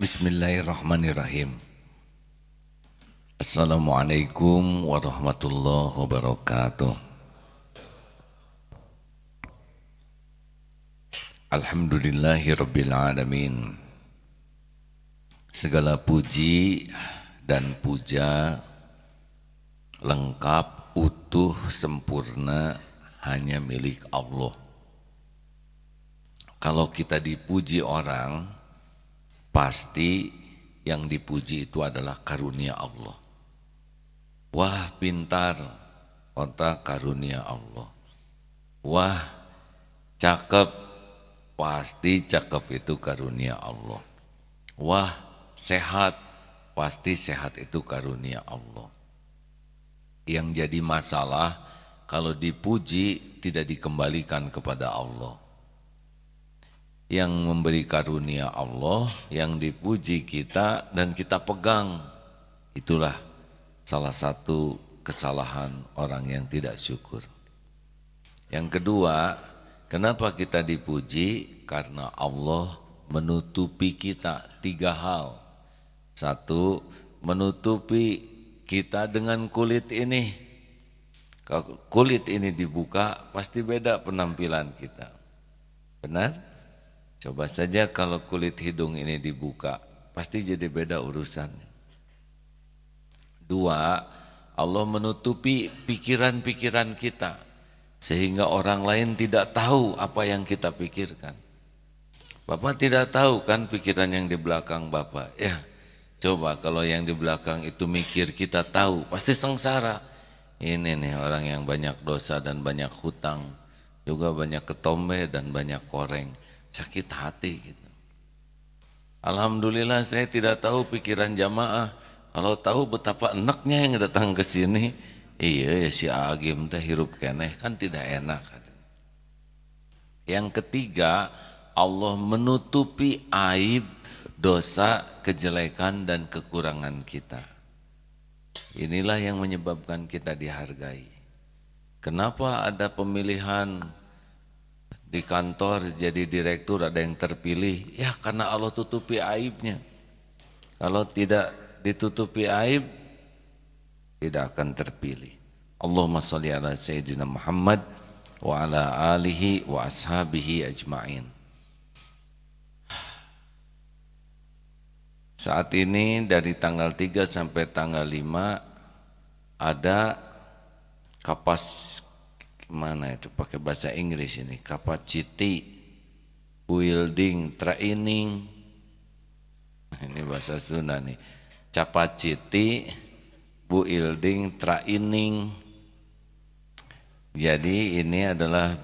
Bismillahirrahmanirrahim. Assalamualaikum warahmatullahi wabarakatuh. Alhamdulillahi rabbil alamin. Segala puji dan puja lengkap, utuh, sempurna hanya milik Allah. Kalau kita dipuji orang, pasti yang dipuji itu adalah karunia Allah. Wah pintar, otak karunia Allah. Wah cakep, pasti cakep itu karunia Allah. Wah sehat, pasti sehat itu karunia Allah. Yang jadi masalah kalau dipuji tidak dikembalikan kepada Allah yang memberi karunia Allah, yang dipuji kita dan kita pegang. Itulah salah satu kesalahan orang yang tidak syukur. Yang kedua, kenapa kita dipuji? Karena Allah menutupi kita tiga hal. Satu, menutupi kita dengan kulit ini. Kulit ini dibuka, pasti beda penampilan kita. Benar? Coba saja kalau kulit hidung ini dibuka, pasti jadi beda urusannya. Dua, Allah menutupi pikiran-pikiran kita sehingga orang lain tidak tahu apa yang kita pikirkan. Bapak tidak tahu kan pikiran yang di belakang Bapak. Ya, coba kalau yang di belakang itu mikir kita tahu, pasti sengsara. Ini nih orang yang banyak dosa dan banyak hutang, juga banyak ketombe dan banyak koreng sakit hati gitu. Alhamdulillah saya tidak tahu pikiran jamaah. Kalau tahu betapa enaknya yang datang ke sini, iya ya si Agim teh hirup keneh kan tidak enak. Yang ketiga, Allah menutupi aib, dosa, kejelekan dan kekurangan kita. Inilah yang menyebabkan kita dihargai. Kenapa ada pemilihan di kantor jadi direktur ada yang terpilih. Ya karena Allah tutupi aibnya. Kalau tidak ditutupi aib tidak akan terpilih. Allahumma salli ala sayyidina Muhammad wa ala alihi wa ashabihi ajma'in. Saat ini dari tanggal 3 sampai tanggal 5 ada kapas mana itu? Pakai bahasa Inggris ini. Capacity building training. Ini bahasa Sunda nih. Capacity building training. Jadi ini adalah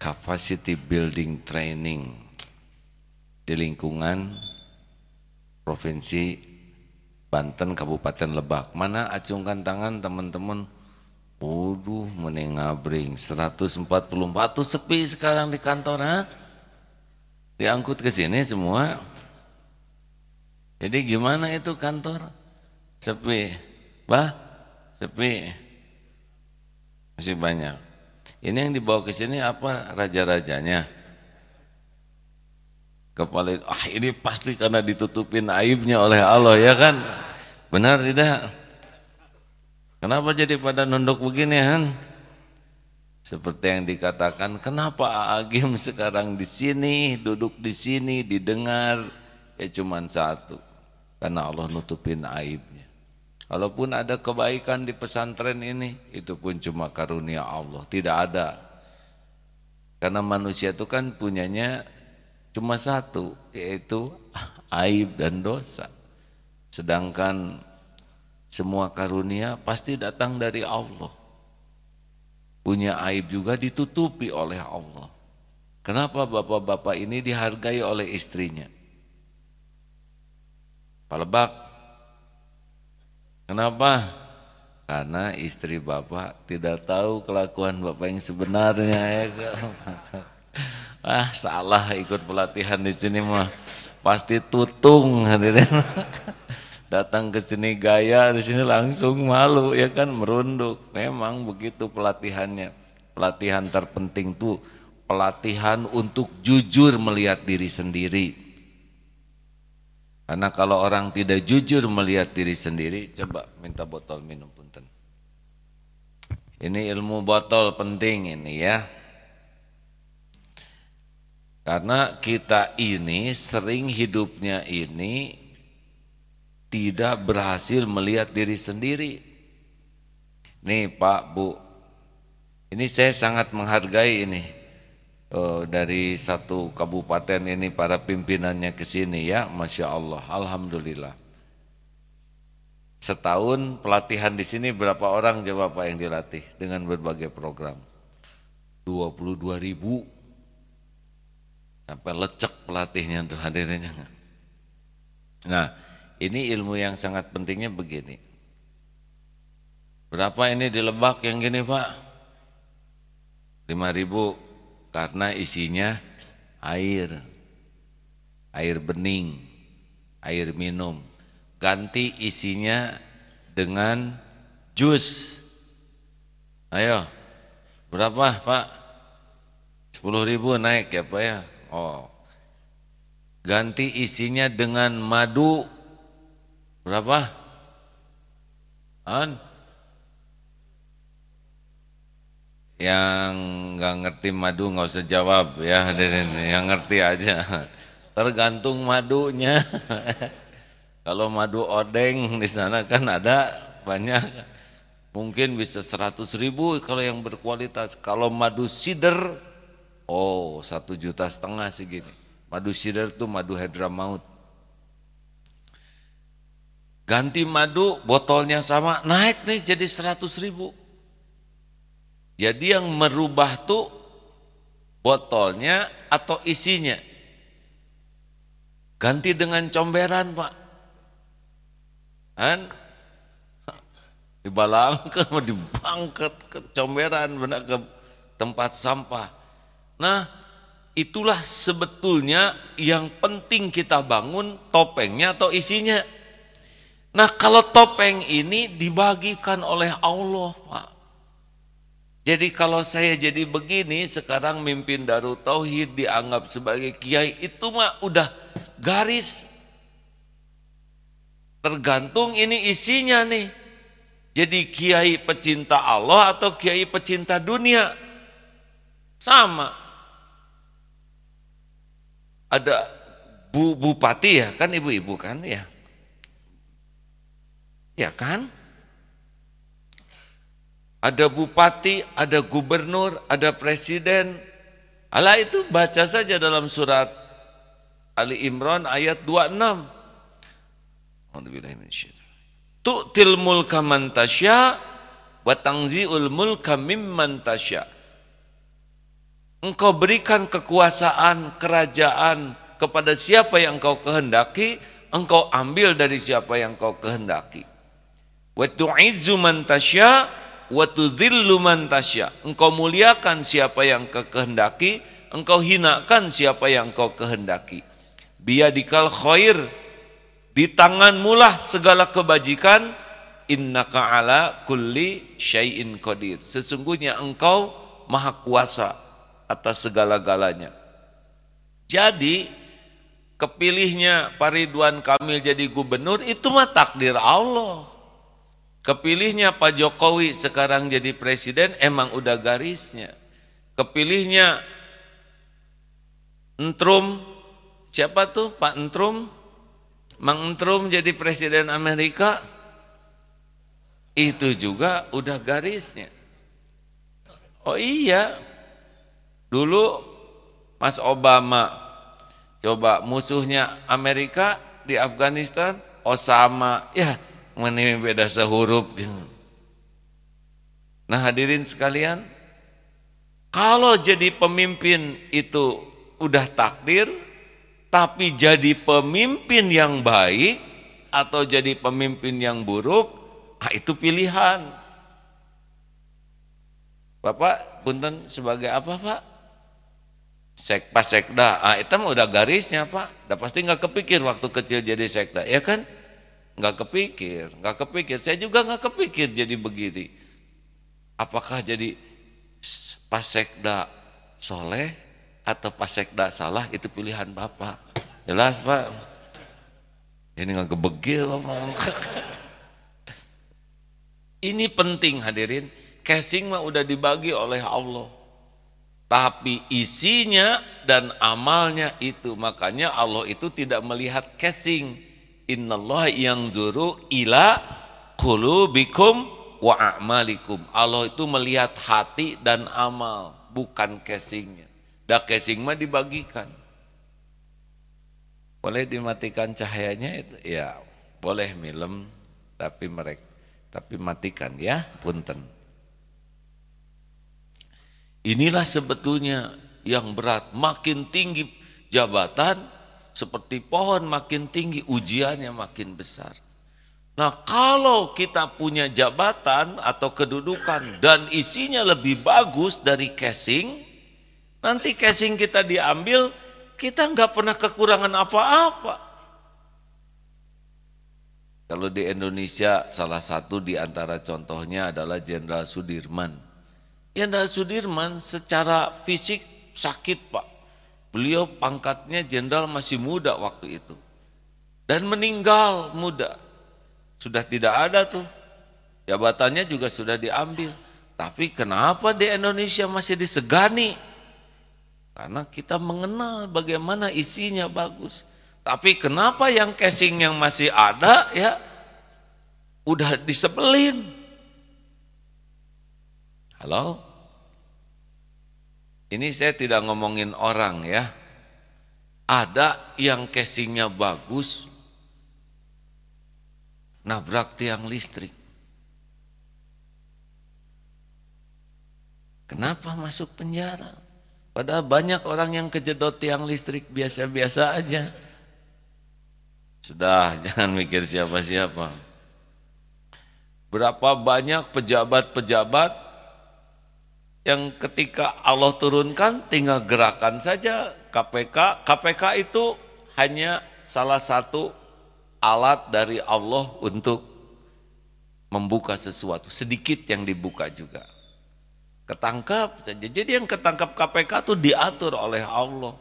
capacity building training di lingkungan provinsi Banten Kabupaten Lebak. Mana acungkan tangan teman-teman Waduh, menengabring 144 tuh sepi sekarang di kantor, ha? Diangkut ke sini semua. Jadi gimana itu kantor? Sepi. Bah, sepi. Masih banyak. Ini yang dibawa ke sini apa raja-rajanya? Kepala ah ini pasti karena ditutupin aibnya oleh Allah ya kan? Benar tidak? Kenapa jadi pada nunduk begini kan? Seperti yang dikatakan, kenapa Agim sekarang di sini, duduk di sini, didengar, ya cuma satu. Karena Allah nutupin aibnya. Kalaupun ada kebaikan di pesantren ini, itu pun cuma karunia Allah, tidak ada. Karena manusia itu kan punyanya cuma satu, yaitu aib dan dosa. Sedangkan semua karunia pasti datang dari Allah. Punya aib juga ditutupi oleh Allah. Kenapa bapak-bapak ini dihargai oleh istrinya? Palebak. Kenapa? Karena istri bapak tidak tahu kelakuan bapak yang sebenarnya ya. ah salah ikut pelatihan di sini mah pasti tutung hadirin datang ke sini gaya di sini langsung malu ya kan merunduk memang begitu pelatihannya pelatihan terpenting tuh pelatihan untuk jujur melihat diri sendiri Karena kalau orang tidak jujur melihat diri sendiri, coba minta botol minum punten. Ini ilmu botol penting ini ya. Karena kita ini sering hidupnya ini tidak berhasil melihat diri sendiri. Nih Pak, Bu, ini saya sangat menghargai ini oh, dari satu kabupaten ini para pimpinannya ke sini ya, Masya Allah, Alhamdulillah. Setahun pelatihan di sini berapa orang coba Pak yang dilatih dengan berbagai program? 22 ribu sampai lecek pelatihnya untuk hadirnya. Nah, ini ilmu yang sangat pentingnya begini. Berapa ini di Lebak yang gini Pak? 5000 karena isinya air. Air bening, air minum. Ganti isinya dengan jus. Ayo, berapa Pak? 10 ribu naik ya Pak ya? Oh. Ganti isinya dengan madu berapa? An? Yang nggak ngerti madu nggak usah jawab ya yang ngerti aja. Tergantung madunya. Kalau madu odeng di sana kan ada banyak, mungkin bisa 100 ribu kalau yang berkualitas. Kalau madu sider Oh satu juta setengah segini. Madu sidar itu madu maut. Ganti madu botolnya sama naik nih jadi seratus ribu. Jadi yang merubah tuh botolnya atau isinya. Ganti dengan comberan pak. Kan? Dibalangkan, dibangket ke comberan, benar ke tempat sampah. Nah, itulah sebetulnya yang penting kita bangun topengnya atau isinya. Nah, kalau topeng ini dibagikan oleh Allah, Pak. Jadi kalau saya jadi begini, sekarang mimpin Darut Tauhid dianggap sebagai kiai, itu mah udah garis. Tergantung ini isinya nih. Jadi kiai pecinta Allah atau kiai pecinta dunia. Sama ada bu bupati ya kan ibu-ibu kan ya ya kan? Ada bupati ada gubernur ada presiden. Allah itu baca saja dalam surat Ali Imran ayat 26 Tu'til mulka man tasya wa tangzi'ul mulka mimman tasya' Engkau berikan kekuasaan kerajaan kepada siapa yang engkau kehendaki, engkau ambil dari siapa yang engkau kehendaki. Wa tu'izzu man tasya wa tudhillu man tasya. Engkau muliakan siapa yang kau kehendaki, engkau hinakan siapa yang engkau kehendaki. Biadikal khair di tanganmu lah segala kebajikan innaka ala kulli syai'in qadir. Sesungguhnya engkau maha kuasa atas segala-galanya. Jadi kepilihnya Pak Ridwan Kamil jadi gubernur itu mah takdir Allah. Kepilihnya Pak Jokowi sekarang jadi presiden emang udah garisnya. Kepilihnya Entrum siapa tuh Pak Entrum? Mang Entrum jadi presiden Amerika itu juga udah garisnya. Oh iya, Dulu Mas Obama coba musuhnya Amerika di Afghanistan Osama ya mana beda sehurup Nah hadirin sekalian kalau jadi pemimpin itu udah takdir tapi jadi pemimpin yang baik atau jadi pemimpin yang buruk ah itu pilihan. Bapak punten sebagai apa Pak? sekpa sekda. Ah itu udah garisnya pak. Udah pasti nggak kepikir waktu kecil jadi sekda ya kan nggak kepikir nggak kepikir saya juga nggak kepikir jadi begini apakah jadi pas sekda soleh atau pas sekda salah itu pilihan bapak jelas pak Ini nggak gebegil apa? Ini penting hadirin. Casing mah udah dibagi oleh Allah. Tapi isinya dan amalnya itu. Makanya Allah itu tidak melihat casing. Innallah yang zuru ila qulubikum wa a'malikum. Allah itu melihat hati dan amal, bukan casingnya. Dah casing mah dibagikan. Boleh dimatikan cahayanya itu? Ya, boleh milem, tapi mereka tapi matikan ya, punten. Inilah sebetulnya yang berat, makin tinggi jabatan seperti pohon makin tinggi ujiannya makin besar. Nah, kalau kita punya jabatan atau kedudukan dan isinya lebih bagus dari casing, nanti casing kita diambil, kita nggak pernah kekurangan apa-apa. Kalau di Indonesia salah satu di antara contohnya adalah Jenderal Sudirman. Jenderal Sudirman secara fisik sakit pak. Beliau pangkatnya jenderal masih muda waktu itu. Dan meninggal muda. Sudah tidak ada tuh. Jabatannya juga sudah diambil. Tapi kenapa di Indonesia masih disegani? Karena kita mengenal bagaimana isinya bagus. Tapi kenapa yang casing yang masih ada ya udah disebelin? Halo? Ini saya tidak ngomongin orang ya. Ada yang casingnya bagus, nabrak tiang listrik. Kenapa masuk penjara? Padahal banyak orang yang kejedot tiang listrik biasa-biasa aja. Sudah, jangan mikir siapa-siapa. Berapa banyak pejabat-pejabat yang ketika Allah turunkan tinggal gerakan saja KPK. KPK itu hanya salah satu alat dari Allah untuk membuka sesuatu. Sedikit yang dibuka juga. Ketangkap saja. Jadi yang ketangkap KPK itu diatur oleh Allah.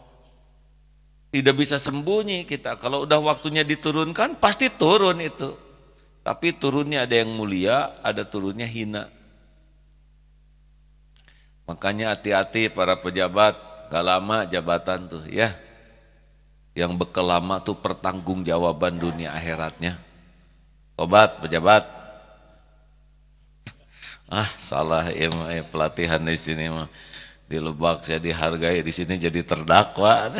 Tidak bisa sembunyi kita. Kalau udah waktunya diturunkan pasti turun itu. Tapi turunnya ada yang mulia, ada turunnya hina. Makanya hati-hati para pejabat, gak lama jabatan tuh ya. Yang bekal lama tuh pertanggung jawaban dunia akhiratnya. Obat pejabat. Ah salah ya, ya pelatihan di sini mah. Di Lebak saya dihargai, di sini jadi terdakwa.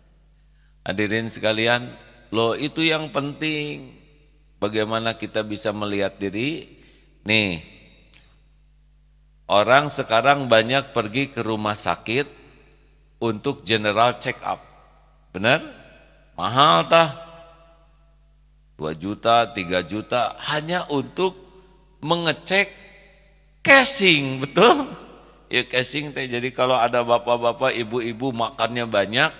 Hadirin sekalian, lo itu yang penting. Bagaimana kita bisa melihat diri. Nih, Orang sekarang banyak pergi ke rumah sakit untuk general check up. Benar? Mahal tah? 2 juta, 3 juta hanya untuk mengecek casing, betul? Ya casing teh. Jadi kalau ada bapak-bapak, ibu-ibu makannya banyak,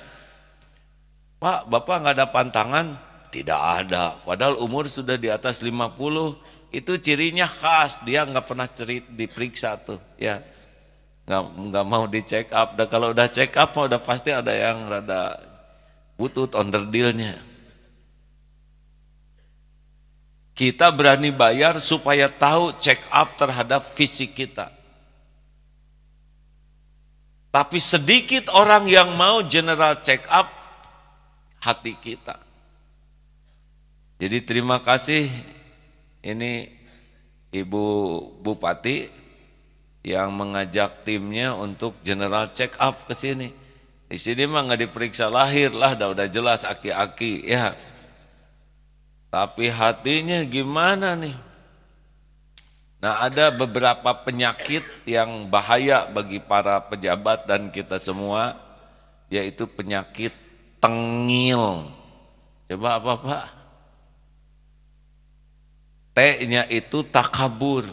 Pak, Bapak nggak ada pantangan? Tidak ada. Padahal umur sudah di atas 50, itu cirinya khas. Dia nggak pernah cerit diperiksa tuh ya. Nggak nggak mau di check up. Dan kalau udah check up udah pasti ada yang rada butut onderdilnya kita berani bayar supaya tahu check up terhadap fisik kita. Tapi sedikit orang yang mau general check up hati kita. Jadi terima kasih ini Ibu Bupati yang mengajak timnya untuk general check up ke sini. Di sini mah nggak diperiksa lahir lah, dah udah jelas aki-aki ya. Tapi hatinya gimana nih? Nah ada beberapa penyakit yang bahaya bagi para pejabat dan kita semua, yaitu penyakit tengil. Coba apa Pak? T-nya itu takabur.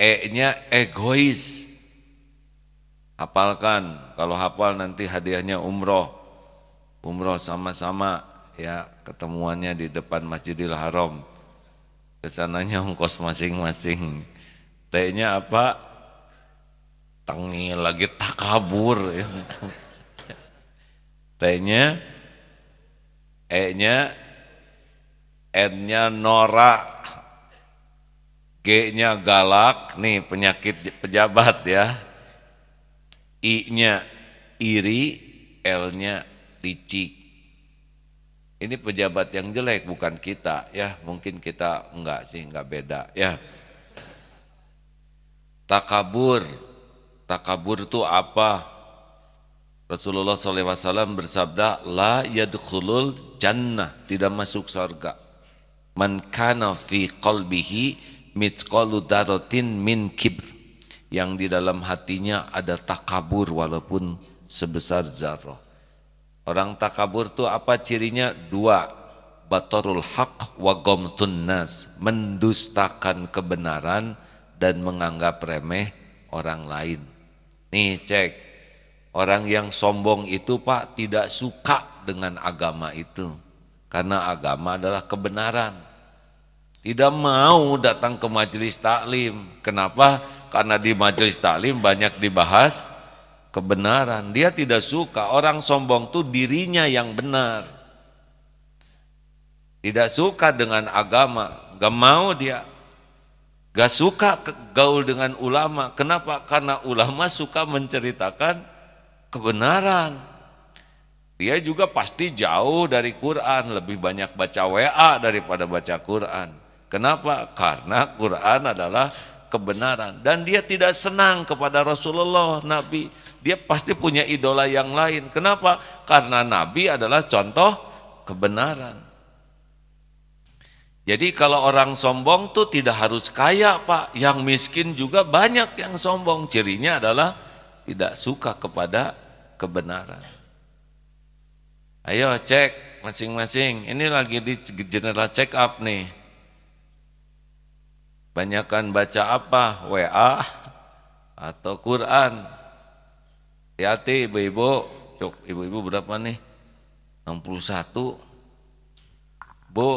E-nya egois. Hafalkan, kalau hafal nanti hadiahnya umroh. Umroh sama-sama ya ketemuannya di depan Masjidil Haram. Ke sananya ongkos masing-masing. T-nya apa? Tengil lagi takabur. T-nya E-nya N-nya norak G-nya galak, nih penyakit pejabat ya. I-nya iri, L-nya licik. Ini pejabat yang jelek bukan kita ya, mungkin kita enggak sih, enggak beda ya. Takabur, takabur itu apa? Rasulullah SAW bersabda, La yadkhulul jannah, tidak masuk surga. Man kana fi qalbihi mitqalu darotin min kibr yang di dalam hatinya ada takabur walaupun sebesar zarah. Orang takabur itu apa cirinya? Dua, batorul haq wa gomtun nas, mendustakan kebenaran dan menganggap remeh orang lain. Nih cek, orang yang sombong itu Pak tidak suka dengan agama itu. Karena agama adalah kebenaran tidak mau datang ke majelis taklim. Kenapa? Karena di majelis taklim banyak dibahas kebenaran. Dia tidak suka orang sombong itu dirinya yang benar. Tidak suka dengan agama, gak mau dia. Gak suka gaul dengan ulama. Kenapa? Karena ulama suka menceritakan kebenaran. Dia juga pasti jauh dari Quran, lebih banyak baca WA daripada baca Quran. Kenapa? Karena Quran adalah kebenaran dan dia tidak senang kepada Rasulullah Nabi. Dia pasti punya idola yang lain. Kenapa? Karena Nabi adalah contoh kebenaran. Jadi kalau orang sombong tuh tidak harus kaya Pak, yang miskin juga banyak yang sombong. Cirinya adalah tidak suka kepada kebenaran. Ayo cek masing-masing. Ini lagi di general check up nih. Banyakan baca apa? WA atau Quran. Hati ibu-ibu, cok ibu-ibu berapa nih? 61. Bu,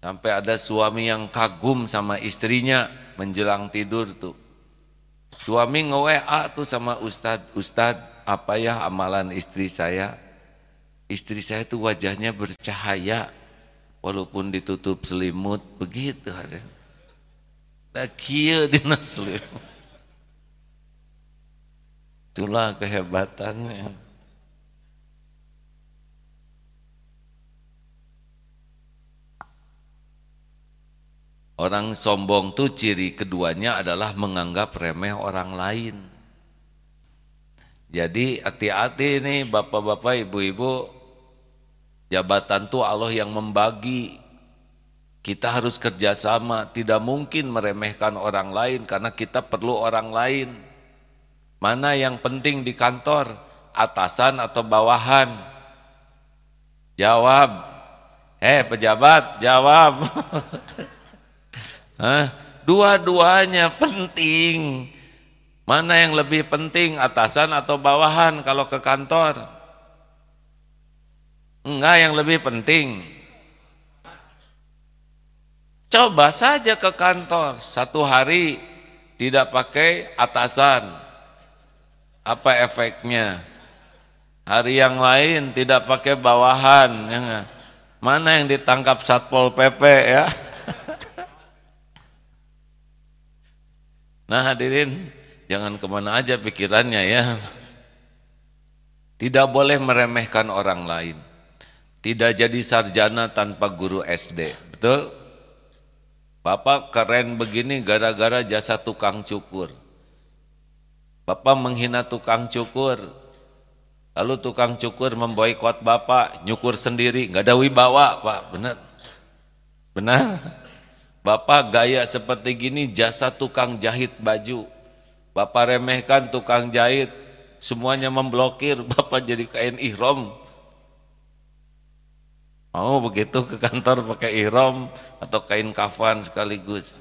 sampai ada suami yang kagum sama istrinya menjelang tidur tuh. Suami nge-WA tuh sama ustad, ustad apa ya amalan istri saya? Istri saya tuh wajahnya bercahaya walaupun ditutup selimut begitu ada. Dah kia di. Itulah kehebatannya. Orang sombong tuh ciri keduanya adalah menganggap remeh orang lain. Jadi hati-hati nih bapak-bapak, ibu-ibu, jabatan tuh Allah yang membagi kita harus kerjasama, tidak mungkin meremehkan orang lain karena kita perlu orang lain. Mana yang penting di kantor, atasan atau bawahan? Jawab. Eh pejabat, jawab. Dua-duanya penting. Mana yang lebih penting, atasan atau bawahan kalau ke kantor? Enggak, yang lebih penting Coba saja ke kantor satu hari tidak pakai atasan. Apa efeknya? Hari yang lain tidak pakai bawahan. Ya Mana yang ditangkap Satpol PP ya? Nah hadirin, jangan ke mana aja pikirannya ya. Tidak boleh meremehkan orang lain. Tidak jadi sarjana tanpa guru SD, betul? Bapak keren begini gara-gara jasa tukang cukur. Bapak menghina tukang cukur. Lalu tukang cukur memboikot Bapak, nyukur sendiri, nggak ada wibawa, Pak. Benar? Benar? Bapak gaya seperti gini jasa tukang jahit baju. Bapak remehkan tukang jahit, semuanya memblokir, Bapak jadi kain ihrom. Mau begitu ke kantor pakai ihram atau kain kafan sekaligus.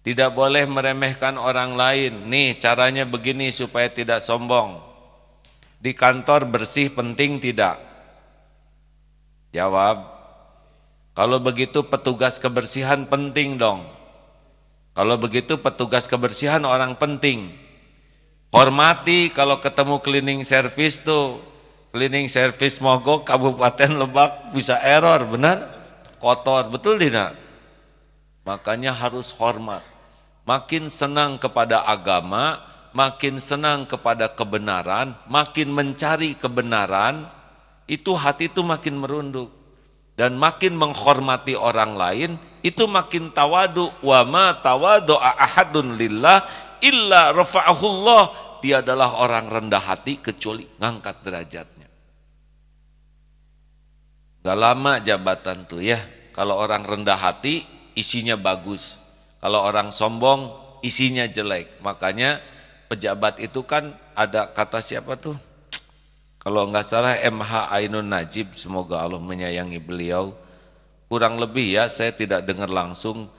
Tidak boleh meremehkan orang lain. Nih caranya begini supaya tidak sombong. Di kantor bersih penting tidak? Jawab. Kalau begitu petugas kebersihan penting dong. Kalau begitu petugas kebersihan orang penting. Hormati kalau ketemu cleaning service tuh cleaning service mogok Kabupaten Lebak bisa error, benar? Kotor, betul tidak? Makanya harus hormat. Makin senang kepada agama, makin senang kepada kebenaran, makin mencari kebenaran, itu hati itu makin merunduk dan makin menghormati orang lain, itu makin tawadu wa ma tawadu ahadun lillah illa rafa'ahullah. Dia adalah orang rendah hati kecuali ngangkat derajatnya. Gak lama jabatan tuh ya. Kalau orang rendah hati isinya bagus. Kalau orang sombong isinya jelek. Makanya pejabat itu kan ada kata siapa tuh? Kalau nggak salah MH Ainun Najib, semoga Allah menyayangi beliau. Kurang lebih ya, saya tidak dengar langsung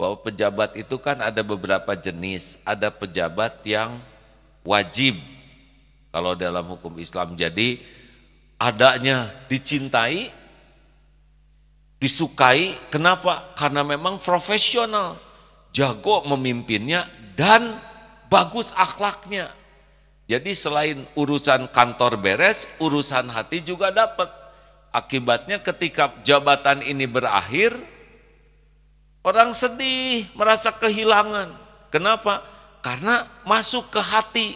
bahwa pejabat itu kan ada beberapa jenis. Ada pejabat yang wajib kalau dalam hukum Islam. Jadi adanya dicintai, disukai. Kenapa? Karena memang profesional, jago memimpinnya dan bagus akhlaknya. Jadi selain urusan kantor beres, urusan hati juga dapat. Akibatnya ketika jabatan ini berakhir, orang sedih, merasa kehilangan. Kenapa? Karena masuk ke hati.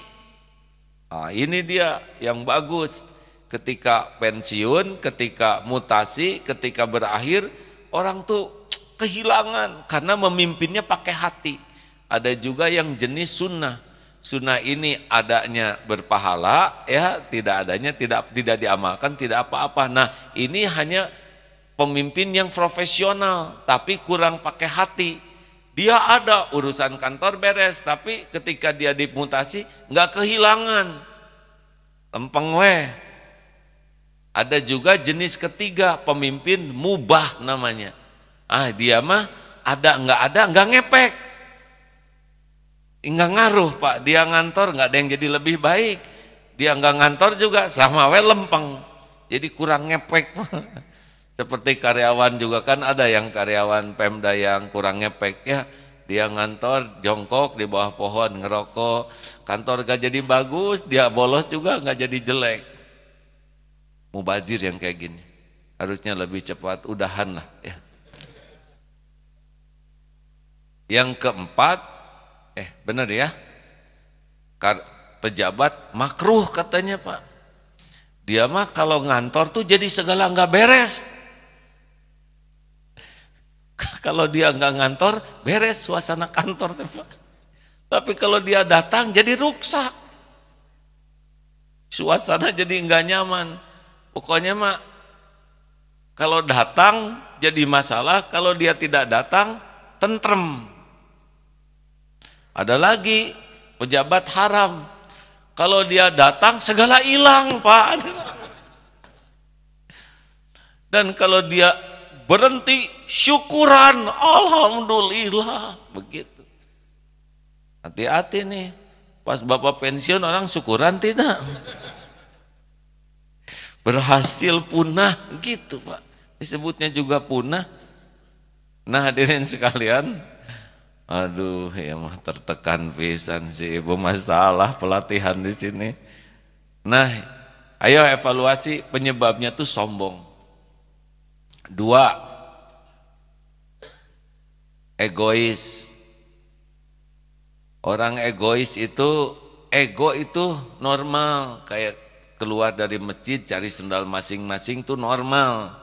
Nah, ini dia yang bagus ketika pensiun, ketika mutasi, ketika berakhir, orang tuh kehilangan karena memimpinnya pakai hati. Ada juga yang jenis sunnah. Sunnah ini adanya berpahala, ya tidak adanya tidak tidak diamalkan, tidak apa-apa. Nah ini hanya pemimpin yang profesional, tapi kurang pakai hati. Dia ada urusan kantor beres, tapi ketika dia dimutasi nggak kehilangan. Lempeng weh, ada juga jenis ketiga pemimpin mubah namanya. Ah dia mah ada nggak ada nggak ngepek. Nggak ngaruh pak, dia ngantor nggak ada yang jadi lebih baik. Dia nggak ngantor juga sama we lempeng. Jadi kurang ngepek. Seperti karyawan juga kan ada yang karyawan Pemda yang kurang ngepek ya. Dia ngantor jongkok di bawah pohon ngerokok. Kantor gak jadi bagus, dia bolos juga nggak jadi jelek mubazir yang kayak gini. Harusnya lebih cepat, udahan lah ya. Yang keempat, eh benar ya, pejabat makruh katanya pak. Dia mah kalau ngantor tuh jadi segala nggak beres. kalau dia nggak ngantor, beres suasana kantor pak. Tapi kalau dia datang jadi ruksak. Suasana jadi nggak nyaman Pokoknya mah kalau datang jadi masalah, kalau dia tidak datang tentrem. Ada lagi pejabat haram. Kalau dia datang segala hilang, Pak. Dan kalau dia berhenti syukuran, alhamdulillah, begitu. Hati-hati nih. Pas Bapak pensiun orang syukuran tidak? Berhasil punah gitu Pak. Disebutnya juga punah. Nah hadirin sekalian aduh ya mah tertekan pisan si ibu masalah pelatihan di sini. Nah ayo evaluasi penyebabnya tuh sombong. Dua egois. Orang egois itu ego itu normal kayak keluar dari masjid cari sendal masing-masing itu normal.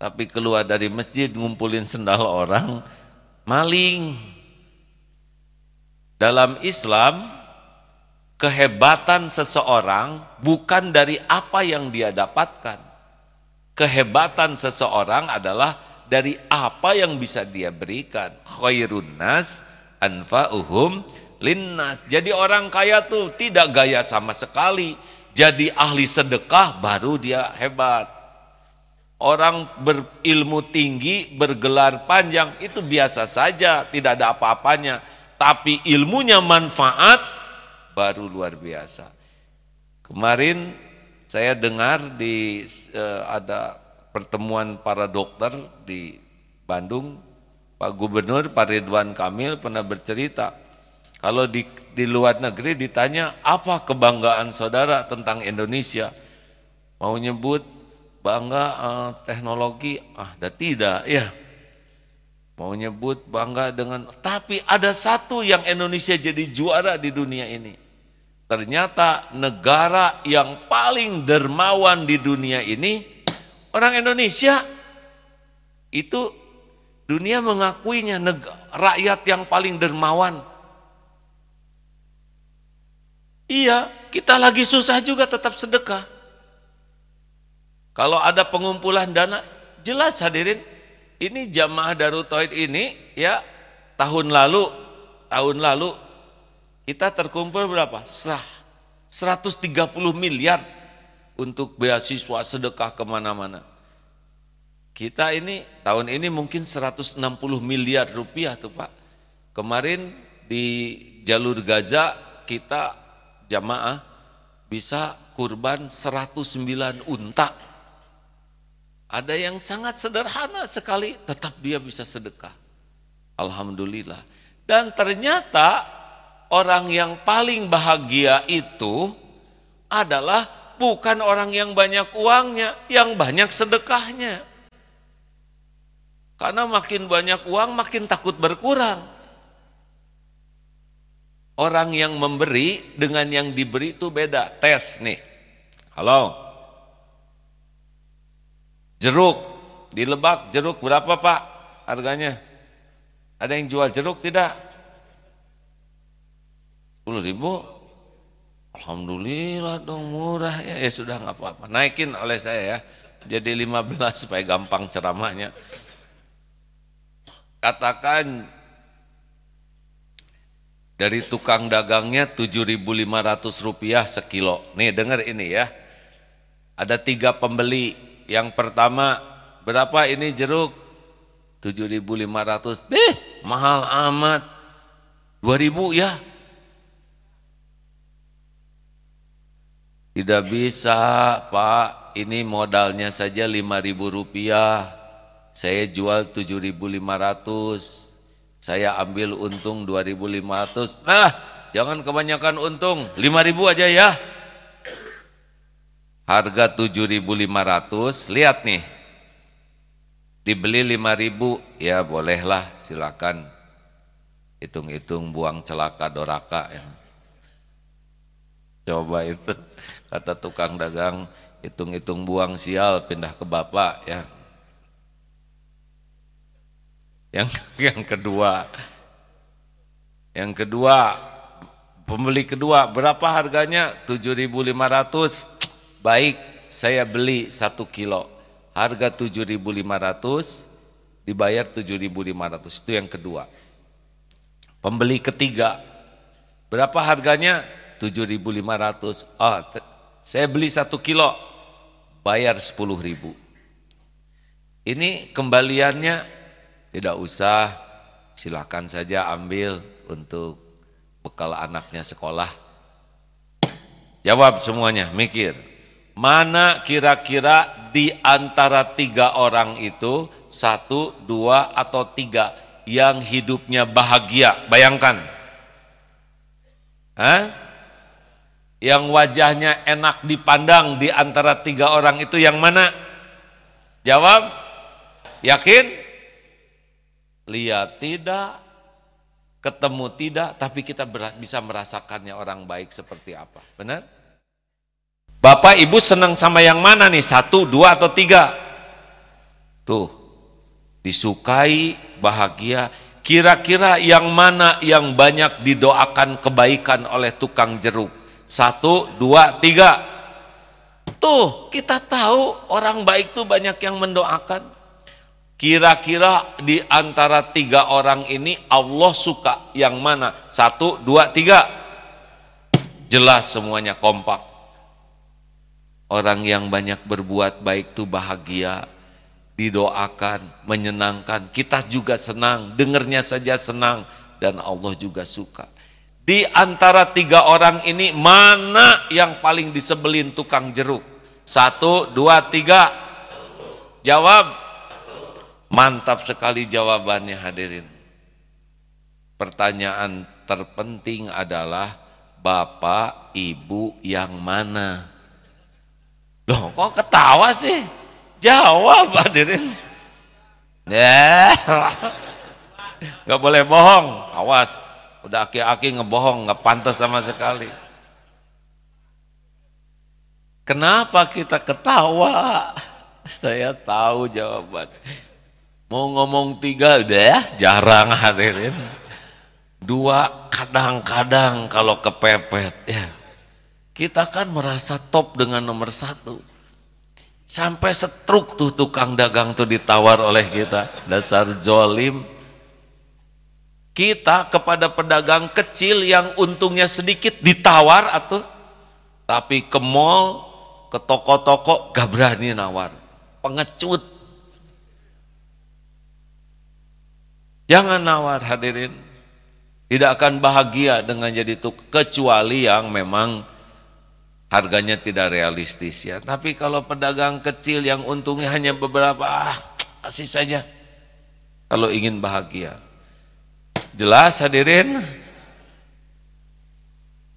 Tapi keluar dari masjid ngumpulin sendal orang maling. Dalam Islam kehebatan seseorang bukan dari apa yang dia dapatkan. Kehebatan seseorang adalah dari apa yang bisa dia berikan. Khairun nas anfa'uhum linnas. Jadi orang kaya tuh tidak gaya sama sekali jadi ahli sedekah baru dia hebat. Orang berilmu tinggi, bergelar panjang itu biasa saja, tidak ada apa-apanya. Tapi ilmunya manfaat baru luar biasa. Kemarin saya dengar di uh, ada pertemuan para dokter di Bandung, Pak Gubernur Pak Ridwan Kamil pernah bercerita kalau di, di luar negeri ditanya apa kebanggaan saudara tentang Indonesia? Mau nyebut bangga uh, teknologi, ah, dah tidak ya. Mau nyebut bangga dengan, tapi ada satu yang Indonesia jadi juara di dunia ini. Ternyata negara yang paling dermawan di dunia ini orang Indonesia itu dunia mengakuinya rakyat yang paling dermawan. Iya, kita lagi susah juga tetap sedekah. Kalau ada pengumpulan dana, jelas hadirin, ini jamaah Darut Tauhid ini ya tahun lalu, tahun lalu kita terkumpul berapa? Serah 130 miliar untuk beasiswa sedekah ke mana-mana. Kita ini tahun ini mungkin 160 miliar rupiah tuh Pak. Kemarin di jalur Gaza kita jamaah bisa kurban 109 unta. Ada yang sangat sederhana sekali tetap dia bisa sedekah. Alhamdulillah. Dan ternyata orang yang paling bahagia itu adalah bukan orang yang banyak uangnya, yang banyak sedekahnya. Karena makin banyak uang makin takut berkurang. Orang yang memberi dengan yang diberi itu beda. Tes nih. Halo. Jeruk di Lebak, jeruk berapa Pak harganya? Ada yang jual jeruk tidak? 10 ribu? Alhamdulillah dong murah ya. Ya sudah nggak apa-apa. Naikin oleh saya ya. Jadi 15 supaya gampang ceramahnya katakan dari tukang dagangnya 7.500 rupiah sekilo. Nih dengar ini ya. Ada tiga pembeli. Yang pertama berapa ini jeruk? 7.500. Eh mahal amat. 2.000 ya. Tidak bisa Pak. Ini modalnya saja 5.000 rupiah saya jual 7.500, saya ambil untung 2.500. Nah, jangan kebanyakan untung, 5.000 aja ya. Harga 7.500, lihat nih. Dibeli 5.000, ya bolehlah silakan. Hitung-hitung buang celaka doraka ya. Coba itu kata tukang dagang hitung-hitung buang sial pindah ke bapak ya. Yang yang kedua, yang kedua, pembeli kedua berapa harganya? 7.500. Baik, saya beli satu kilo. Harga 7.500 dibayar 7.500. Itu yang kedua. Pembeli ketiga, berapa harganya? 7.500. Oh, saya beli satu kilo, bayar 10.000. Ini kembaliannya tidak usah, silakan saja ambil untuk bekal anaknya sekolah. Jawab semuanya, mikir. Mana kira-kira di antara tiga orang itu, satu, dua, atau tiga, yang hidupnya bahagia? Bayangkan. Hah? Yang wajahnya enak dipandang di antara tiga orang itu yang mana? Jawab, yakin? Lihat tidak, ketemu tidak, tapi kita bisa merasakannya orang baik seperti apa. Benar? Bapak ibu senang sama yang mana nih? Satu, dua, atau tiga? Tuh, disukai, bahagia. Kira-kira yang mana yang banyak didoakan kebaikan oleh tukang jeruk? Satu, dua, tiga. Tuh, kita tahu orang baik tuh banyak yang mendoakan. Kira-kira di antara tiga orang ini Allah suka yang mana? Satu, dua, tiga. Jelas semuanya kompak. Orang yang banyak berbuat baik itu bahagia, didoakan, menyenangkan. Kita juga senang, dengernya saja senang, dan Allah juga suka. Di antara tiga orang ini mana yang paling disebelin tukang jeruk? Satu, dua, tiga. Jawab. Mantap sekali jawabannya hadirin. Pertanyaan terpenting adalah Bapak, Ibu yang mana? Loh kok ketawa sih? Jawab hadirin. Ya. Gak boleh bohong. Awas. Udah aki-aki ngebohong, nggak pantas sama sekali. Kenapa kita ketawa? Saya tahu jawaban. Mau ngomong tiga udah jarang hadirin. Dua kadang-kadang kalau kepepet ya. Kita kan merasa top dengan nomor satu. Sampai setruk tuh tukang dagang tuh ditawar oleh kita. Dasar zolim. Kita kepada pedagang kecil yang untungnya sedikit ditawar atau tapi ke mall, ke toko-toko gak berani nawar. Pengecut. Jangan nawar hadirin. Tidak akan bahagia dengan jadi itu kecuali yang memang harganya tidak realistis ya. Tapi kalau pedagang kecil yang untungnya hanya beberapa, ah, kasih saja. Kalau ingin bahagia. Jelas hadirin?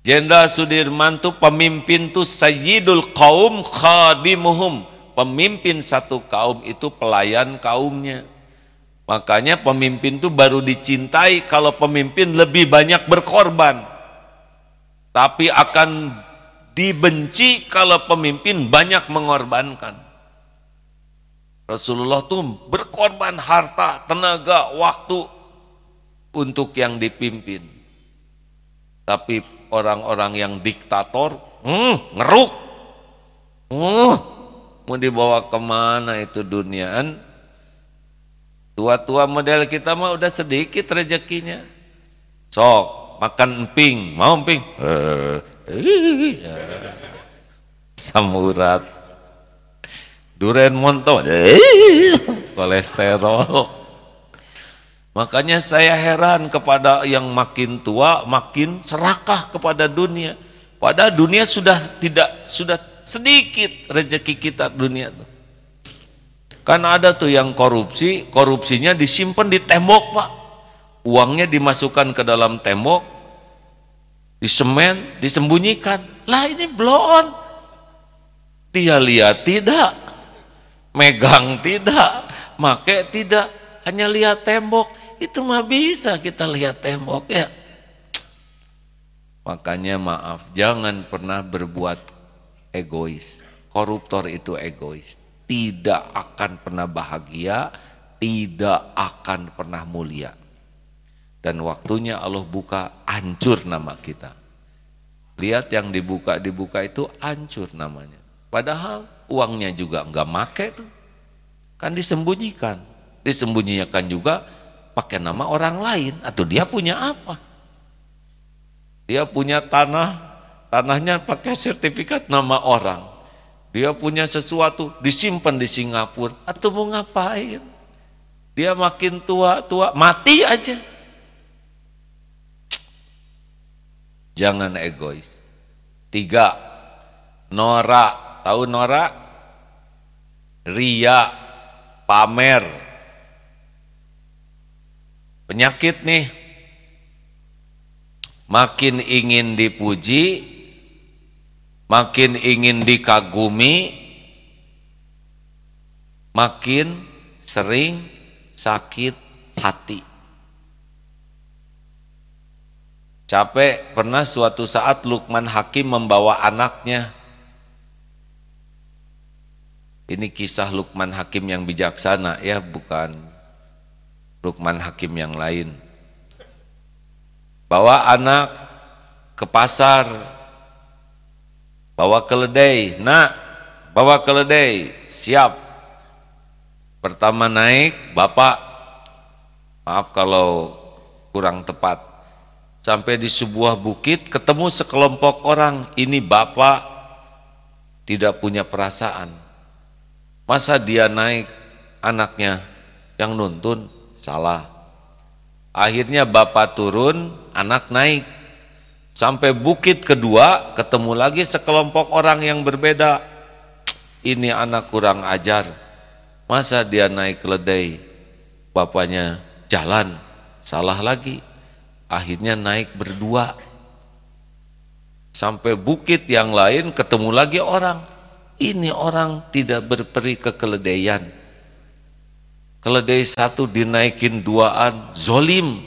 Jenderal Sudirman itu pemimpin tuh sayyidul kaum khadimuhum. Pemimpin satu kaum itu pelayan kaumnya. Makanya pemimpin itu baru dicintai kalau pemimpin lebih banyak berkorban. Tapi akan dibenci kalau pemimpin banyak mengorbankan. Rasulullah tuh berkorban harta, tenaga, waktu untuk yang dipimpin. Tapi orang-orang yang diktator, hmm, ngeruk. Hmm, mau dibawa ke mana itu duniaan? Tua-tua model kita mah udah sedikit rezekinya. Sok, makan emping, mau emping? Uh, samurat. Duren monto, kolesterol. Makanya saya heran kepada yang makin tua, makin serakah kepada dunia. Padahal dunia sudah tidak sudah sedikit rezeki kita dunia tuh. Kan ada tuh yang korupsi, korupsinya disimpan di tembok pak. Uangnya dimasukkan ke dalam tembok, disemen, disembunyikan. Lah ini blon. Dia lihat tidak, megang tidak, make tidak, hanya lihat tembok itu mah bisa kita lihat tembok ya. Makanya maaf, jangan pernah berbuat egois. Koruptor itu egois. Tidak akan pernah bahagia, tidak akan pernah mulia. Dan waktunya Allah buka, hancur nama kita. Lihat yang dibuka-dibuka itu hancur namanya. Padahal uangnya juga enggak make tuh. Kan disembunyikan. Disembunyikan juga pakai nama orang lain atau dia punya apa? Dia punya tanah, tanahnya pakai sertifikat nama orang. Dia punya sesuatu disimpan di Singapura atau mau ngapain? Dia makin tua-tua mati aja. Jangan egois. Tiga, norak. Tahu norak? Ria, pamer, Penyakit nih, makin ingin dipuji, makin ingin dikagumi, makin sering sakit hati. Capek pernah suatu saat Lukman Hakim membawa anaknya. Ini kisah Lukman Hakim yang bijaksana ya, bukan Lukman Hakim yang lain. Bawa anak ke pasar, bawa keledai, nak, bawa keledai, siap. Pertama naik, bapak, maaf kalau kurang tepat, sampai di sebuah bukit ketemu sekelompok orang, ini bapak tidak punya perasaan. Masa dia naik anaknya yang nuntun Salah. Akhirnya bapak turun, anak naik. Sampai bukit kedua, ketemu lagi sekelompok orang yang berbeda. Ini anak kurang ajar. Masa dia naik keledai? Bapaknya jalan, salah lagi. Akhirnya naik berdua. Sampai bukit yang lain ketemu lagi orang. ini orang tidak berperi kekeledaian. Keledai satu dinaikin duaan, zolim.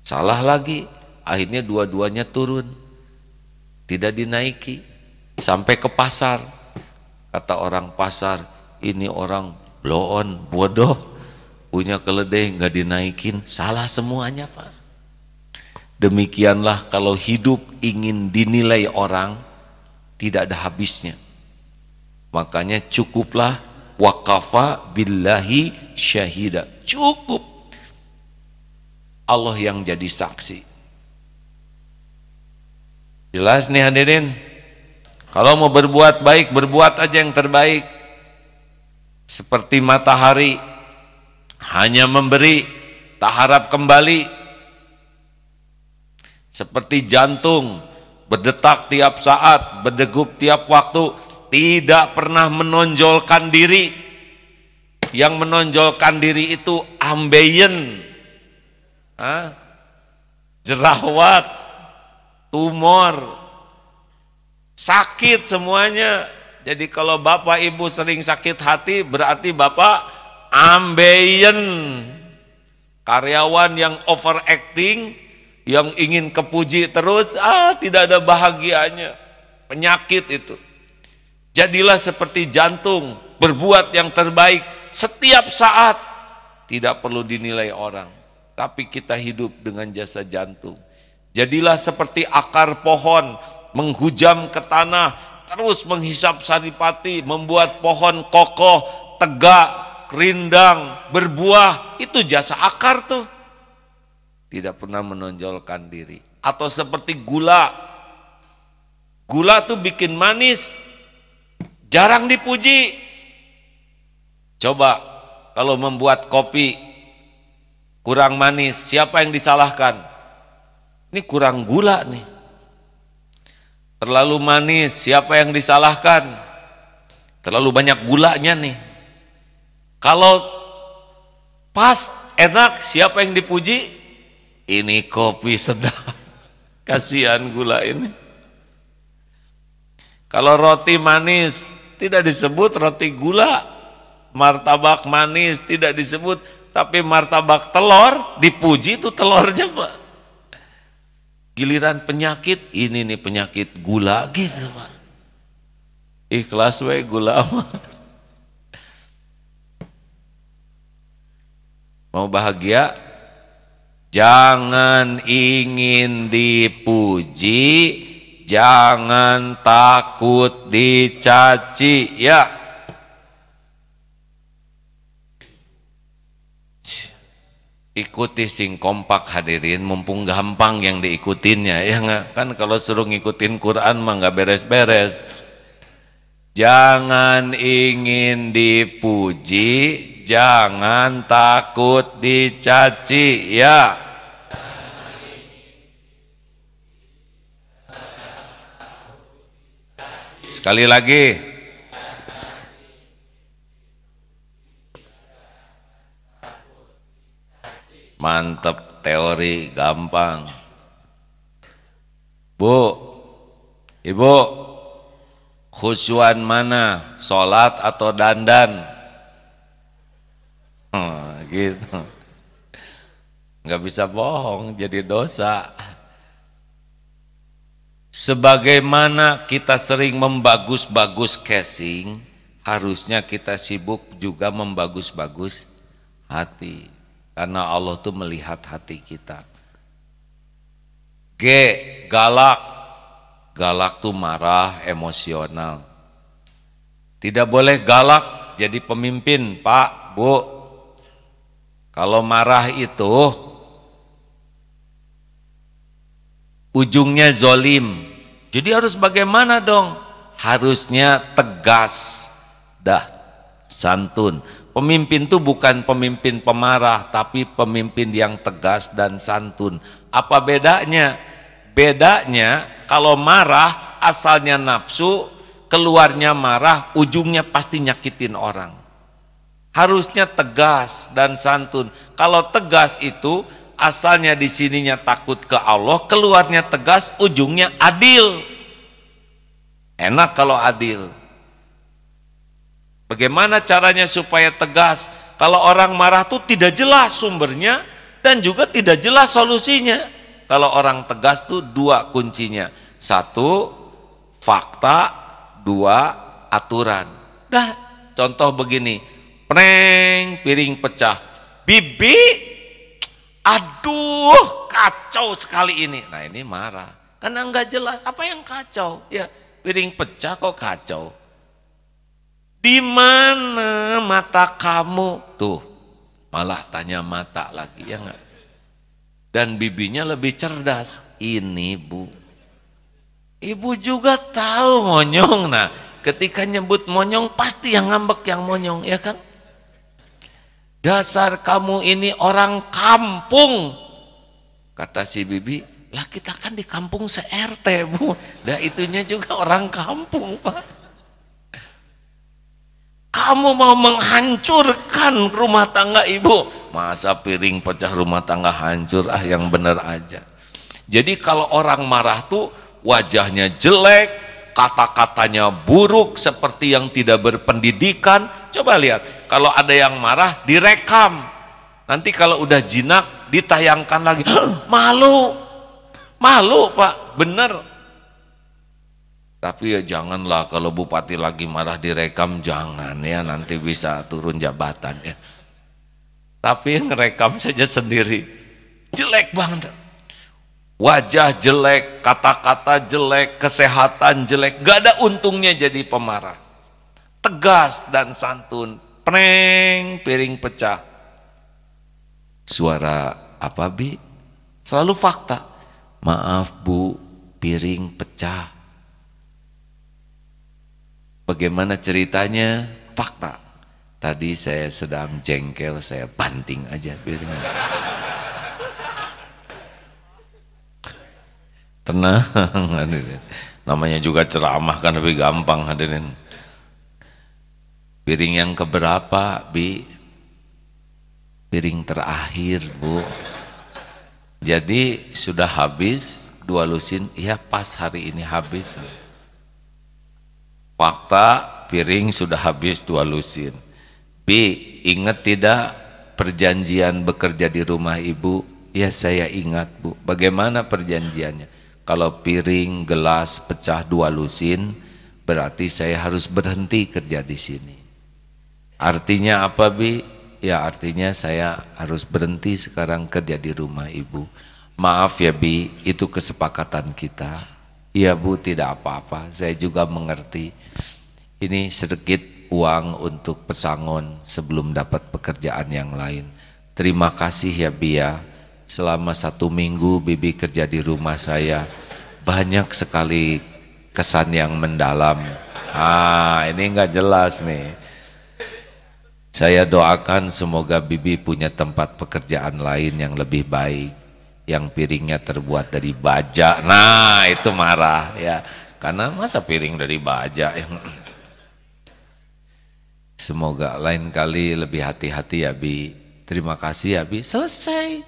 Salah lagi, akhirnya dua-duanya turun. Tidak dinaiki. Sampai ke pasar. Kata orang pasar, ini orang blow on, bodoh. Punya keledai nggak dinaikin, salah semuanya Pak. Demikianlah kalau hidup ingin dinilai orang, tidak ada habisnya. Makanya cukuplah wakafa billahi syahida. Cukup. Allah yang jadi saksi. Jelas nih hadirin. Kalau mau berbuat baik, berbuat aja yang terbaik. Seperti matahari hanya memberi, tak harap kembali. Seperti jantung berdetak tiap saat, berdegup tiap waktu, tidak pernah menonjolkan diri yang menonjolkan diri itu ambeien jerawat tumor. Sakit semuanya. Jadi kalau bapak ibu sering sakit hati berarti bapak ambeien. Karyawan yang overacting yang ingin kepuji terus ah tidak ada bahagianya. Penyakit itu. Jadilah seperti jantung, berbuat yang terbaik setiap saat. Tidak perlu dinilai orang, tapi kita hidup dengan jasa jantung. Jadilah seperti akar pohon, menghujam ke tanah, terus menghisap saripati, membuat pohon kokoh, tegak, rindang, berbuah. Itu jasa akar tuh. Tidak pernah menonjolkan diri. Atau seperti gula. Gula tuh bikin manis, Jarang dipuji. Coba kalau membuat kopi kurang manis, siapa yang disalahkan? Ini kurang gula nih. Terlalu manis, siapa yang disalahkan? Terlalu banyak gulanya nih. Kalau pas, enak, siapa yang dipuji? Ini kopi sedap. Kasihan gula ini. Kalau roti manis, tidak disebut roti gula, martabak manis tidak disebut, tapi martabak telur dipuji itu telurnya Pak. Giliran penyakit, ini nih penyakit gula gitu Pak. Ikhlas we gula Mau bahagia? Jangan ingin dipuji, Jangan takut dicaci ya. Ikuti sing kompak hadirin, mumpung gampang yang diikutinnya ya nggak? Kan kalau suruh ngikutin Quran mah nggak beres-beres. Jangan ingin dipuji, jangan takut dicaci ya. Sekali lagi. Mantap teori gampang. Bu, Ibu, khusyuan mana? Sholat atau dandan? Hmm, gitu. Nggak bisa bohong, jadi dosa. Sebagaimana kita sering membagus-bagus casing, harusnya kita sibuk juga membagus-bagus hati. Karena Allah tuh melihat hati kita. G, galak. Galak tuh marah, emosional. Tidak boleh galak jadi pemimpin, Pak, Bu. Kalau marah itu ujungnya zolim. Jadi harus bagaimana dong? Harusnya tegas, dah santun. Pemimpin itu bukan pemimpin pemarah, tapi pemimpin yang tegas dan santun. Apa bedanya? Bedanya kalau marah asalnya nafsu, keluarnya marah, ujungnya pasti nyakitin orang. Harusnya tegas dan santun. Kalau tegas itu asalnya di sininya takut ke Allah, keluarnya tegas, ujungnya adil. Enak kalau adil. Bagaimana caranya supaya tegas? Kalau orang marah tuh tidak jelas sumbernya dan juga tidak jelas solusinya. Kalau orang tegas tuh dua kuncinya. Satu, fakta. Dua, aturan. Nah, contoh begini. Preng, piring pecah. Bibi, aduh kacau sekali ini. Nah ini marah. Karena nggak jelas apa yang kacau. Ya, piring pecah kok kacau di mana mata kamu? Tuh, malah tanya mata lagi, ya enggak? Dan bibinya lebih cerdas. Ini bu. Ibu juga tahu monyong. Nah, ketika nyebut monyong pasti yang ngambek yang monyong, ya kan? Dasar kamu ini orang kampung. Kata si bibi, lah kita kan di kampung se-RT bu. Dah itunya juga orang kampung pak. Kamu mau menghancurkan rumah tangga ibu. Masa piring pecah rumah tangga hancur, ah yang benar aja. Jadi kalau orang marah tuh wajahnya jelek, kata-katanya buruk seperti yang tidak berpendidikan. Coba lihat, kalau ada yang marah direkam. Nanti kalau udah jinak ditayangkan lagi. Malu. Malu, Pak. Bener tapi ya janganlah kalau bupati lagi marah direkam jangan ya nanti bisa turun jabatan ya. Tapi ngerekam saja sendiri jelek banget. Wajah jelek, kata-kata jelek, kesehatan jelek, gak ada untungnya jadi pemarah. Tegas dan santun, preng piring pecah. Suara apa bi? Selalu fakta. Maaf bu, piring pecah Bagaimana ceritanya? Fakta. Tadi saya sedang jengkel, saya banting aja piringnya. Tenang hadirin. Namanya juga ceramah kan lebih gampang hadirin. Piring yang keberapa, Bi? Piring terakhir, Bu. Jadi sudah habis dua lusin, iya pas hari ini habis. Fakta piring sudah habis dua lusin. B. Ingat tidak perjanjian bekerja di rumah ibu? Ya saya ingat bu. Bagaimana perjanjiannya? Kalau piring, gelas pecah dua lusin, berarti saya harus berhenti kerja di sini. Artinya apa bi? Ya artinya saya harus berhenti sekarang kerja di rumah ibu. Maaf ya bi, itu kesepakatan kita. Iya bu tidak apa-apa. Saya juga mengerti. Ini sedikit uang untuk pesangon sebelum dapat pekerjaan yang lain. Terima kasih ya Bia selama satu minggu Bibi kerja di rumah saya banyak sekali kesan yang mendalam. Ah ini nggak jelas nih. Saya doakan semoga Bibi punya tempat pekerjaan lain yang lebih baik yang piringnya terbuat dari baja. Nah, itu marah ya. Karena masa piring dari baja yang Semoga lain kali lebih hati-hati ya Bi. Terima kasih ya Bi. Selesai.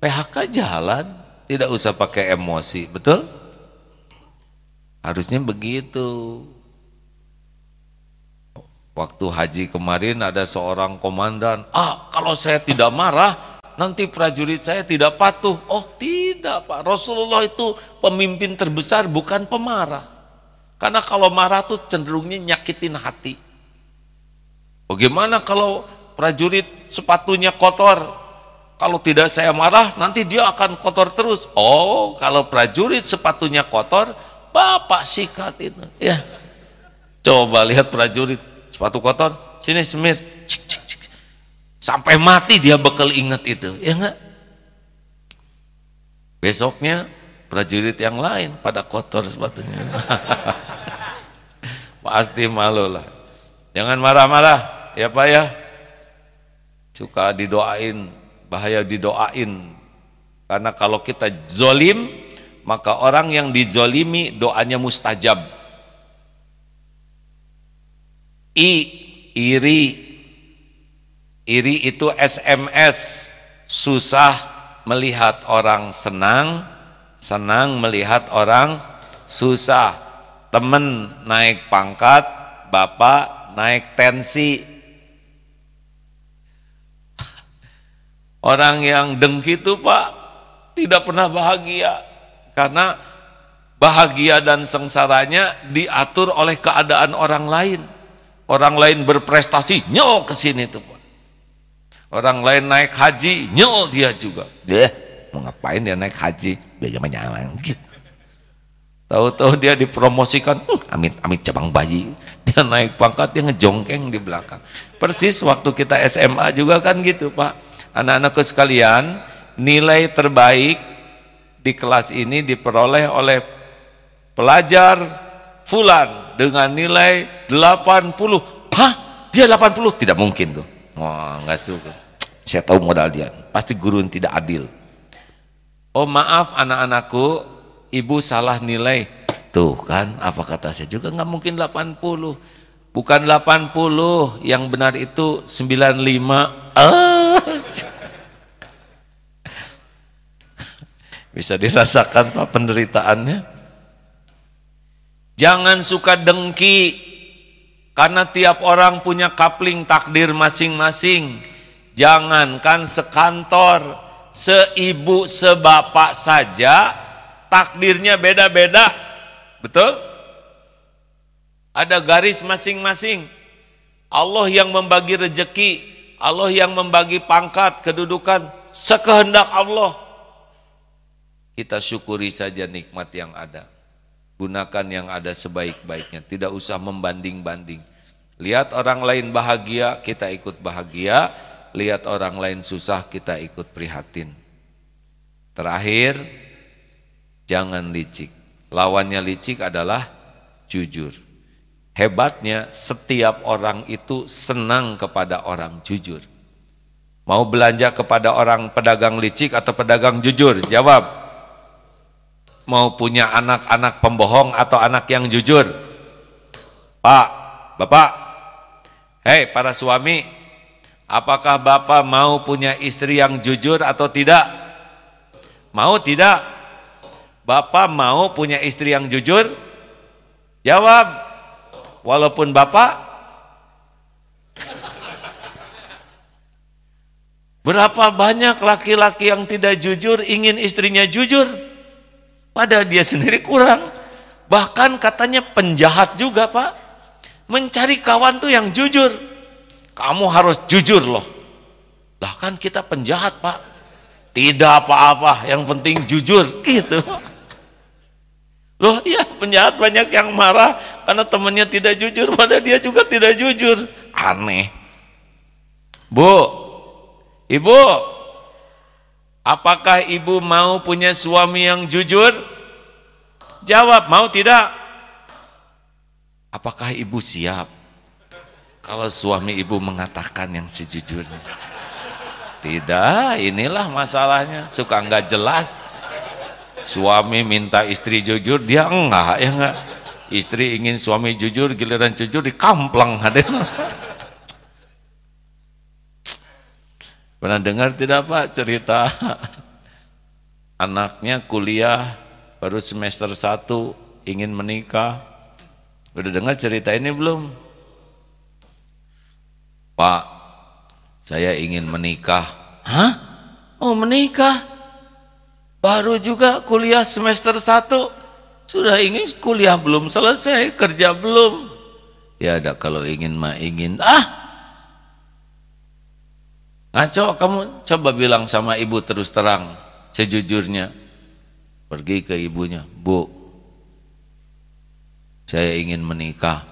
PHK jalan, tidak usah pakai emosi, betul? Harusnya begitu. Waktu haji kemarin ada seorang komandan, ah kalau saya tidak marah nanti prajurit saya tidak patuh. Oh tidak Pak, Rasulullah itu pemimpin terbesar bukan pemarah. Karena kalau marah tuh cenderungnya nyakitin hati. Bagaimana kalau prajurit sepatunya kotor? Kalau tidak saya marah, nanti dia akan kotor terus. Oh, kalau prajurit sepatunya kotor, Bapak sikat itu. Ya. Coba lihat prajurit sepatu kotor, sini semir. Cik, cik. Sampai mati dia bekal ingat itu, ya enggak? Besoknya prajurit yang lain pada kotor sepatunya. Pasti malu lah. Jangan marah-marah, ya Pak ya. Suka didoain, bahaya didoain. Karena kalau kita zolim, maka orang yang dizolimi doanya mustajab. I, iri, Iri itu SMS, susah melihat orang senang, senang melihat orang susah. Temen naik pangkat, bapak naik tensi. Orang yang dengki itu Pak tidak pernah bahagia karena bahagia dan sengsaranya diatur oleh keadaan orang lain. Orang lain berprestasi, nyol ke sini tuh. Orang lain naik haji, nyol dia juga. Deh, mau ngapain dia naik haji? Dia jangan gitu. Tahu-tahu dia dipromosikan, uh, amit amit cabang bayi. Dia naik pangkat, dia ngejongkeng di belakang. Persis waktu kita SMA juga kan gitu Pak. Anak-anakku sekalian, nilai terbaik di kelas ini diperoleh oleh pelajar Fulan dengan nilai 80. Hah? Dia 80? Tidak mungkin tuh. Wah, nggak suka. Saya tahu modal dia. Pasti guru yang tidak adil. Oh maaf anak-anakku, ibu salah nilai. Tuh kan, apa kata saya juga nggak mungkin 80. Bukan 80, yang benar itu 95. Ah. Bisa dirasakan Pak penderitaannya. Jangan suka dengki karena tiap orang punya kapling takdir masing-masing. Jangankan sekantor, seibu, sebapak saja takdirnya beda-beda. Betul? Ada garis masing-masing. Allah yang membagi rejeki, Allah yang membagi pangkat, kedudukan, sekehendak Allah. Kita syukuri saja nikmat yang ada. Gunakan yang ada sebaik-baiknya, tidak usah membanding-banding. Lihat orang lain bahagia, kita ikut bahagia. Lihat orang lain susah, kita ikut prihatin. Terakhir, jangan licik. Lawannya licik adalah jujur. Hebatnya setiap orang itu senang kepada orang jujur. Mau belanja kepada orang pedagang licik atau pedagang jujur? Jawab mau punya anak-anak pembohong atau anak yang jujur? Pak, Bapak, hei para suami, apakah Bapak mau punya istri yang jujur atau tidak? Mau tidak? Bapak mau punya istri yang jujur? Jawab, walaupun Bapak Berapa banyak laki-laki yang tidak jujur ingin istrinya jujur? Padahal dia sendiri kurang. Bahkan katanya penjahat juga pak. Mencari kawan tuh yang jujur. Kamu harus jujur loh. Lah kan kita penjahat pak. Tidak apa-apa, yang penting jujur. Gitu. Loh iya penjahat banyak yang marah karena temannya tidak jujur. Padahal dia juga tidak jujur. Aneh. Bu, ibu, Apakah ibu mau punya suami yang jujur? Jawab, mau tidak? Apakah ibu siap? Kalau suami ibu mengatakan yang sejujurnya. Tidak, inilah masalahnya. Suka enggak jelas. Suami minta istri jujur, dia enggak, ya enggak. Istri ingin suami jujur, giliran jujur dikamplang hadir. Pernah dengar tidak Pak cerita anaknya kuliah baru semester 1 ingin menikah. Udah dengar cerita ini belum? Pak, saya ingin menikah. Hah? Oh menikah? Baru juga kuliah semester 1 sudah ingin kuliah belum selesai, kerja belum. Ya ada kalau ingin mah ingin. Ah, Ngaco kamu coba bilang sama ibu terus terang sejujurnya. Pergi ke ibunya, Bu, saya ingin menikah.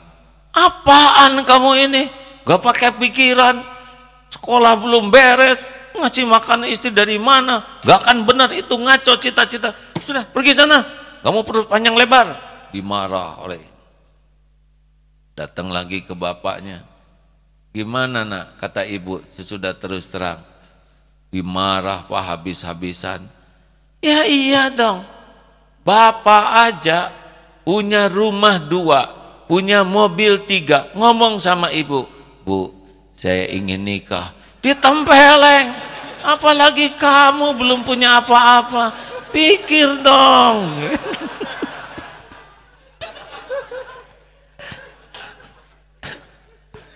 Apaan kamu ini? Gak pakai pikiran, sekolah belum beres, ngasih makan istri dari mana? Gak akan benar itu ngaco cita-cita. Sudah pergi sana, kamu perut panjang lebar. Dimarah oleh datang lagi ke bapaknya Gimana nak, kata ibu sesudah terus terang. Dimarah pak habis-habisan. Ya iya dong, bapak aja punya rumah dua, punya mobil tiga, ngomong sama ibu, bu saya ingin nikah, ditempeleng, apalagi kamu belum punya apa-apa, pikir dong.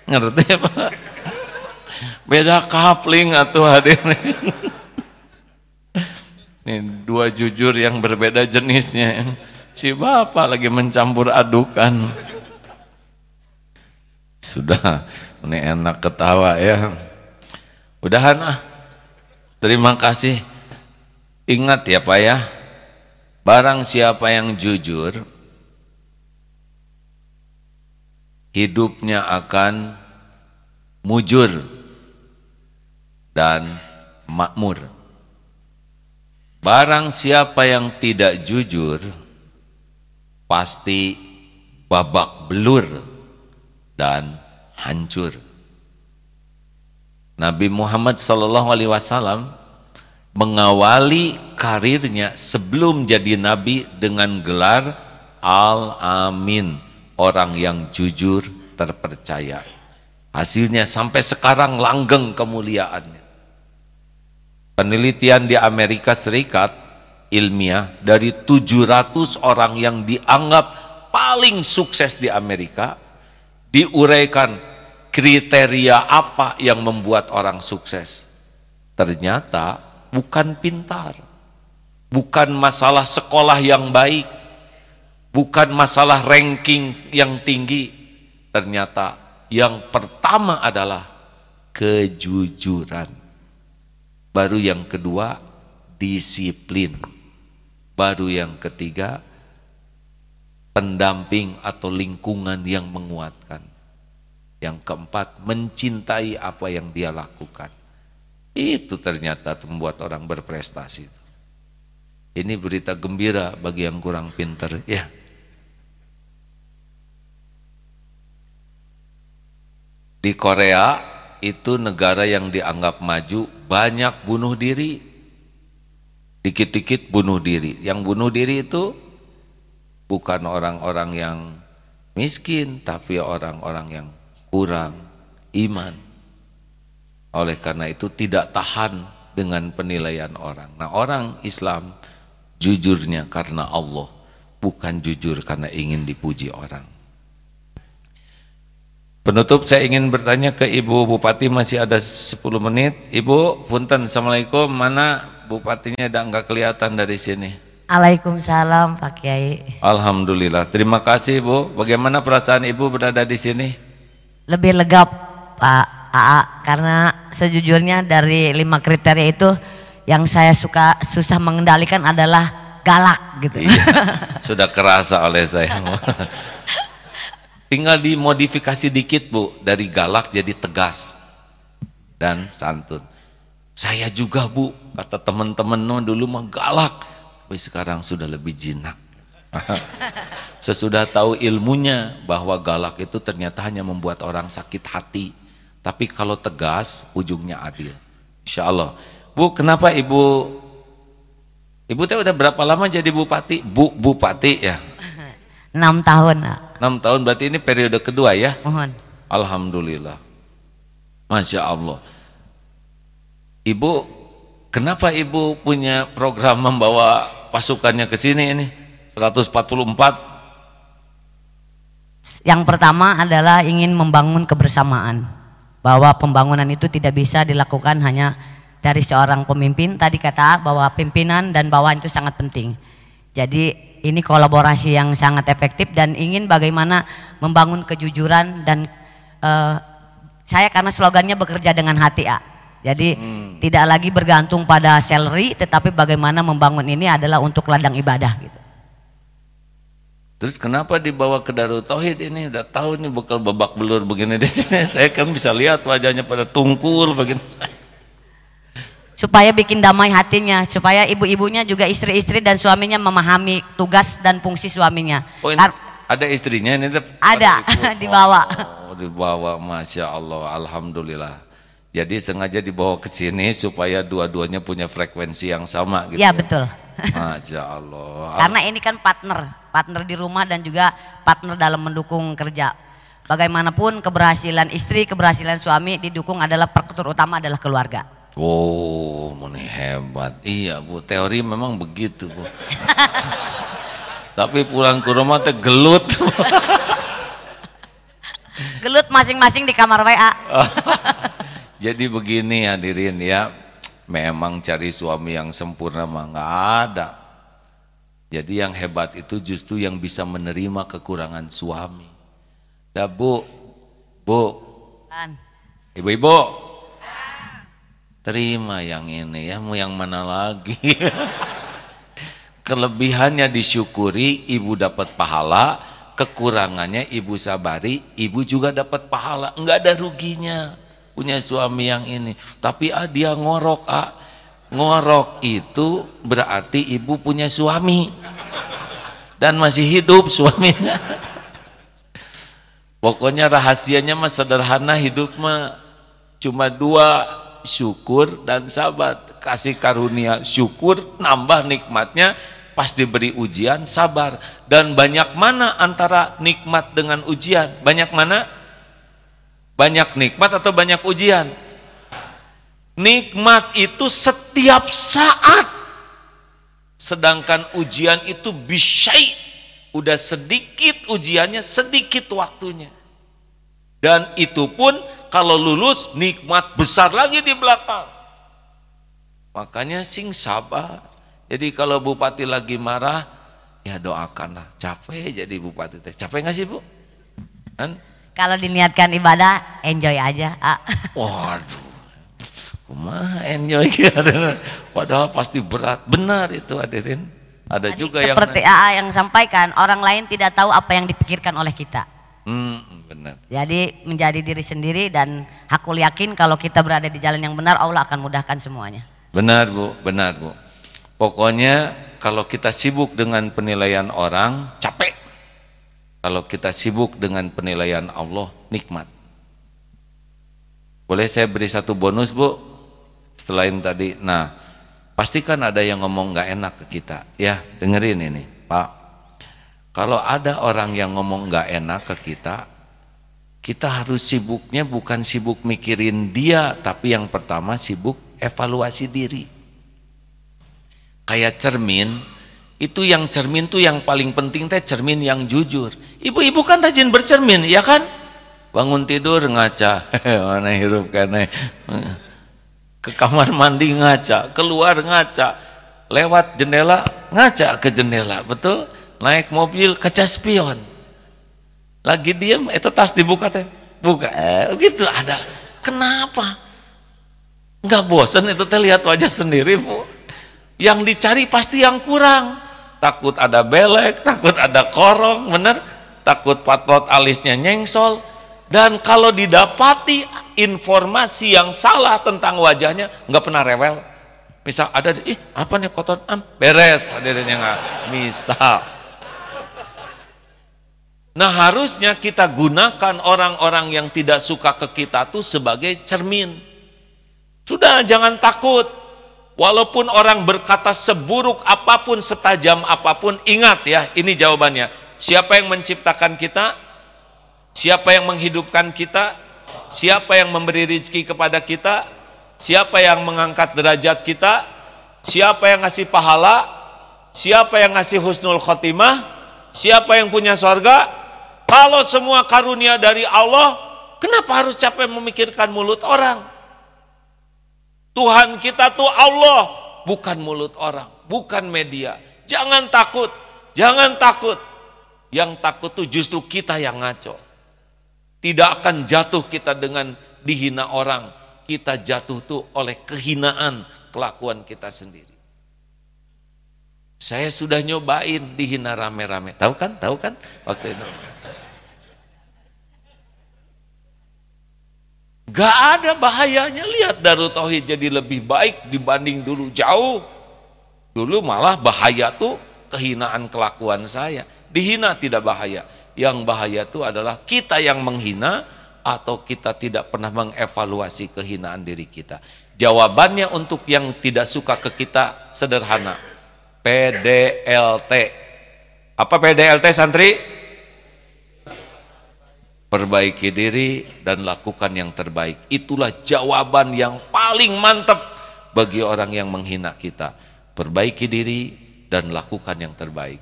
ngerti apa? Beda kapling atau hadir ini dua jujur yang berbeda jenisnya si bapak lagi mencampur adukan. Sudah ini enak ketawa ya. Udahan ah. Terima kasih. Ingat ya pak ya. Barang siapa yang jujur hidupnya akan mujur dan makmur. Barang siapa yang tidak jujur pasti babak belur dan hancur. Nabi Muhammad sallallahu alaihi wasallam mengawali karirnya sebelum jadi nabi dengan gelar Al-Amin, orang yang jujur terpercaya. Hasilnya sampai sekarang langgeng kemuliaannya. Penelitian di Amerika Serikat ilmiah dari 700 orang yang dianggap paling sukses di Amerika diuraikan kriteria apa yang membuat orang sukses. Ternyata bukan pintar, bukan masalah sekolah yang baik, bukan masalah ranking yang tinggi. Ternyata yang pertama adalah kejujuran. Baru yang kedua disiplin. Baru yang ketiga pendamping atau lingkungan yang menguatkan. Yang keempat mencintai apa yang dia lakukan. Itu ternyata membuat orang berprestasi. Ini berita gembira bagi yang kurang pinter. Ya, Di Korea itu negara yang dianggap maju banyak bunuh diri. Dikit-dikit bunuh diri. Yang bunuh diri itu bukan orang-orang yang miskin tapi orang-orang yang kurang iman. Oleh karena itu tidak tahan dengan penilaian orang. Nah, orang Islam jujurnya karena Allah, bukan jujur karena ingin dipuji orang. Penutup saya ingin bertanya ke Ibu Bupati masih ada 10 menit. Ibu, punten, Assalamualaikum. Mana Bupatinya udah nggak kelihatan dari sini? Waalaikumsalam Pak Kiai. Alhamdulillah. Terima kasih Ibu. Bagaimana perasaan Ibu berada di sini? Lebih lega Pak AA karena sejujurnya dari lima kriteria itu yang saya suka susah mengendalikan adalah galak gitu. Iya, sudah kerasa oleh saya. Tinggal dimodifikasi dikit bu, dari galak jadi tegas dan santun. Saya juga bu, kata teman-teman dulu mah galak, tapi sekarang sudah lebih jinak. Sesudah tahu ilmunya bahwa galak itu ternyata hanya membuat orang sakit hati. Tapi kalau tegas, ujungnya adil. Insya Allah. Bu, kenapa ibu Ibu teh udah berapa lama jadi bupati? Bu, bupati ya? Enam tahun. Nak. Enam tahun berarti ini periode kedua ya? Mohon. Alhamdulillah. Masya Allah. Ibu, kenapa ibu punya program membawa pasukannya ke sini ini? 144? Yang pertama adalah ingin membangun kebersamaan. Bahwa pembangunan itu tidak bisa dilakukan hanya dari seorang pemimpin. Tadi kata bahwa pimpinan dan bawahan itu sangat penting. Jadi ini kolaborasi yang sangat efektif dan ingin bagaimana membangun kejujuran dan uh, saya karena slogannya bekerja dengan hati A. Jadi hmm. tidak lagi bergantung pada salary tetapi bagaimana membangun ini adalah untuk ladang ibadah gitu. Terus kenapa dibawa ke Darul Tauhid ini? Udah tahu nih bekal babak belur begini di sini. Saya kan bisa lihat wajahnya pada tungkul begini supaya bikin damai hatinya, supaya ibu-ibunya juga istri-istri dan suaminya memahami tugas dan fungsi suaminya. Oh, ini ada istrinya ini? Ada, dibawa. Oh, dibawa, masya Allah, alhamdulillah. Jadi sengaja dibawa ke sini supaya dua-duanya punya frekuensi yang sama gitu. Ya betul. Masya Allah. Karena ini kan partner, partner di rumah dan juga partner dalam mendukung kerja. Bagaimanapun keberhasilan istri, keberhasilan suami didukung adalah perkutur utama adalah keluarga. Oh, ini hebat. Iya, Bu. Teori memang begitu, Bu. Tapi pulang ke rumah teh gelut. Gelut masing-masing di kamar WA. Jadi begini hadirin ya, memang cari suami yang sempurna mah nggak ada. Jadi yang hebat itu justru yang bisa menerima kekurangan suami. Dah bu, bu, ibu-ibu, terima yang ini ya, mau yang mana lagi? Kelebihannya disyukuri, ibu dapat pahala, kekurangannya ibu sabari, ibu juga dapat pahala, enggak ada ruginya punya suami yang ini. Tapi ah, dia ngorok ah. Ngorok itu berarti ibu punya suami. Dan masih hidup suaminya. Pokoknya rahasianya mah sederhana hidup mah cuma dua syukur dan sabar. Kasih karunia syukur nambah nikmatnya pas diberi ujian sabar. Dan banyak mana antara nikmat dengan ujian? Banyak mana? Banyak nikmat atau banyak ujian? Nikmat itu setiap saat. Sedangkan ujian itu bisyai. Udah sedikit ujiannya, sedikit waktunya. Dan itu pun kalau lulus nikmat besar lagi di belakang. Makanya sing sabar. Jadi kalau bupati lagi marah, ya doakanlah. Capek jadi bupati. Capek nggak sih bu? Kan? Kalau diniatkan ibadah, enjoy aja. Ah. Waduh, kumaha enjoy ya. Padahal pasti berat. Benar itu hadirin. Ada Tadi juga seperti yang AA yang sampaikan, orang lain tidak tahu apa yang dipikirkan oleh kita. hmm, benar. Jadi menjadi diri sendiri dan aku yakin kalau kita berada di jalan yang benar, Allah akan mudahkan semuanya. Benar bu, benar bu. Pokoknya kalau kita sibuk dengan penilaian orang, capek. Kalau kita sibuk dengan penilaian Allah, nikmat. Boleh saya beri satu bonus bu? Selain tadi, nah pastikan ada yang ngomong nggak enak ke kita. Ya dengerin ini pak. Kalau ada orang yang ngomong nggak enak ke kita, kita harus sibuknya bukan sibuk mikirin dia, tapi yang pertama sibuk evaluasi diri. Kayak cermin, itu yang cermin tuh yang paling penting teh cermin yang jujur. Ibu-ibu kan rajin bercermin, ya kan? Bangun tidur ngaca, mana hirup kene. Ke kamar mandi ngaca, keluar ngaca, lewat jendela ngaca ke jendela, betul? Naik mobil kaca spion. Lagi diem, itu tas dibuka teh, buka, eh, gitu ada. Kenapa? Enggak bosan itu teh lihat wajah sendiri, Bu. Yang dicari pasti yang kurang. Takut ada belek, takut ada korong, bener? Takut patot alisnya nyengsol. Dan kalau didapati informasi yang salah tentang wajahnya, nggak pernah rewel. Misal ada, ih apa nih kotor? Am, beres, hadirnya nggak. Misal. Nah harusnya kita gunakan orang-orang yang tidak suka ke kita tuh sebagai cermin. Sudah jangan takut. Walaupun orang berkata seburuk apa pun, setajam apa pun, ingat ya, ini jawabannya. Siapa yang menciptakan kita? Siapa yang menghidupkan kita? Siapa yang memberi rezeki kepada kita? Siapa yang mengangkat derajat kita? Siapa yang ngasih pahala? Siapa yang ngasih husnul khotimah? Siapa yang punya sorga? Kalau semua karunia dari Allah, kenapa harus capek memikirkan mulut orang? Tuhan kita tuh Allah, bukan mulut orang, bukan media. Jangan takut, jangan takut. Yang takut tuh justru kita yang ngaco. Tidak akan jatuh kita dengan dihina orang. Kita jatuh tuh oleh kehinaan kelakuan kita sendiri. Saya sudah nyobain dihina rame-rame. Tahu kan? Tahu kan? Waktu itu. Gak ada bahayanya. Lihat Darut Tauhid jadi lebih baik dibanding dulu jauh. Dulu malah bahaya tuh kehinaan kelakuan saya. Dihina tidak bahaya. Yang bahaya itu adalah kita yang menghina atau kita tidak pernah mengevaluasi kehinaan diri kita. Jawabannya untuk yang tidak suka ke kita sederhana. PDLT. Apa PDLT santri? Perbaiki diri dan lakukan yang terbaik. Itulah jawaban yang paling mantap bagi orang yang menghina kita. Perbaiki diri dan lakukan yang terbaik.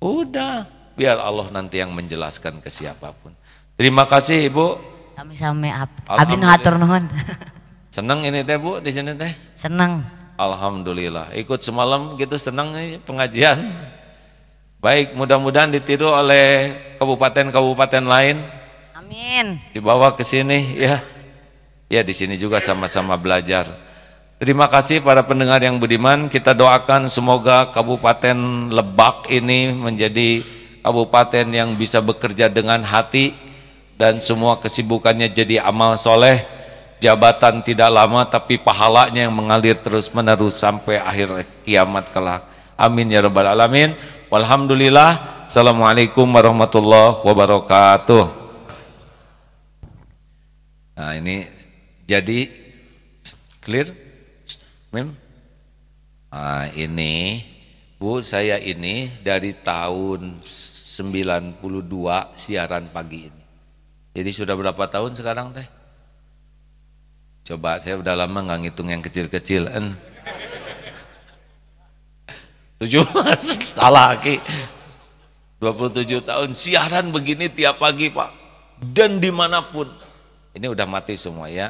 Udah, biar Allah nanti yang menjelaskan ke siapa pun. Terima kasih Ibu. Sami-sami ab abdi hatur nuhun. Senang ini teh Bu di sini teh. Seneng. Alhamdulillah. Ikut semalam gitu senang nih pengajian. Baik, mudah-mudahan ditiru oleh kabupaten-kabupaten lain Amin. dibawa ke sini ya. Ya di sini juga sama-sama belajar. Terima kasih para pendengar yang budiman. Kita doakan semoga Kabupaten Lebak ini menjadi kabupaten yang bisa bekerja dengan hati dan semua kesibukannya jadi amal soleh. Jabatan tidak lama tapi pahalanya yang mengalir terus menerus sampai akhir kiamat kelak. Amin ya rabbal alamin. Walhamdulillah. Assalamualaikum warahmatullahi wabarakatuh. Nah ini jadi clear, Mim? Nah ini Bu saya ini dari tahun 92 siaran pagi ini. Jadi sudah berapa tahun sekarang teh? Coba saya udah lama nggak ngitung yang kecil-kecil. Tujuh salah ki. 27 tahun. Siaran begini tiap pagi pak. Dan di mana pun. Ini udah mati semua ya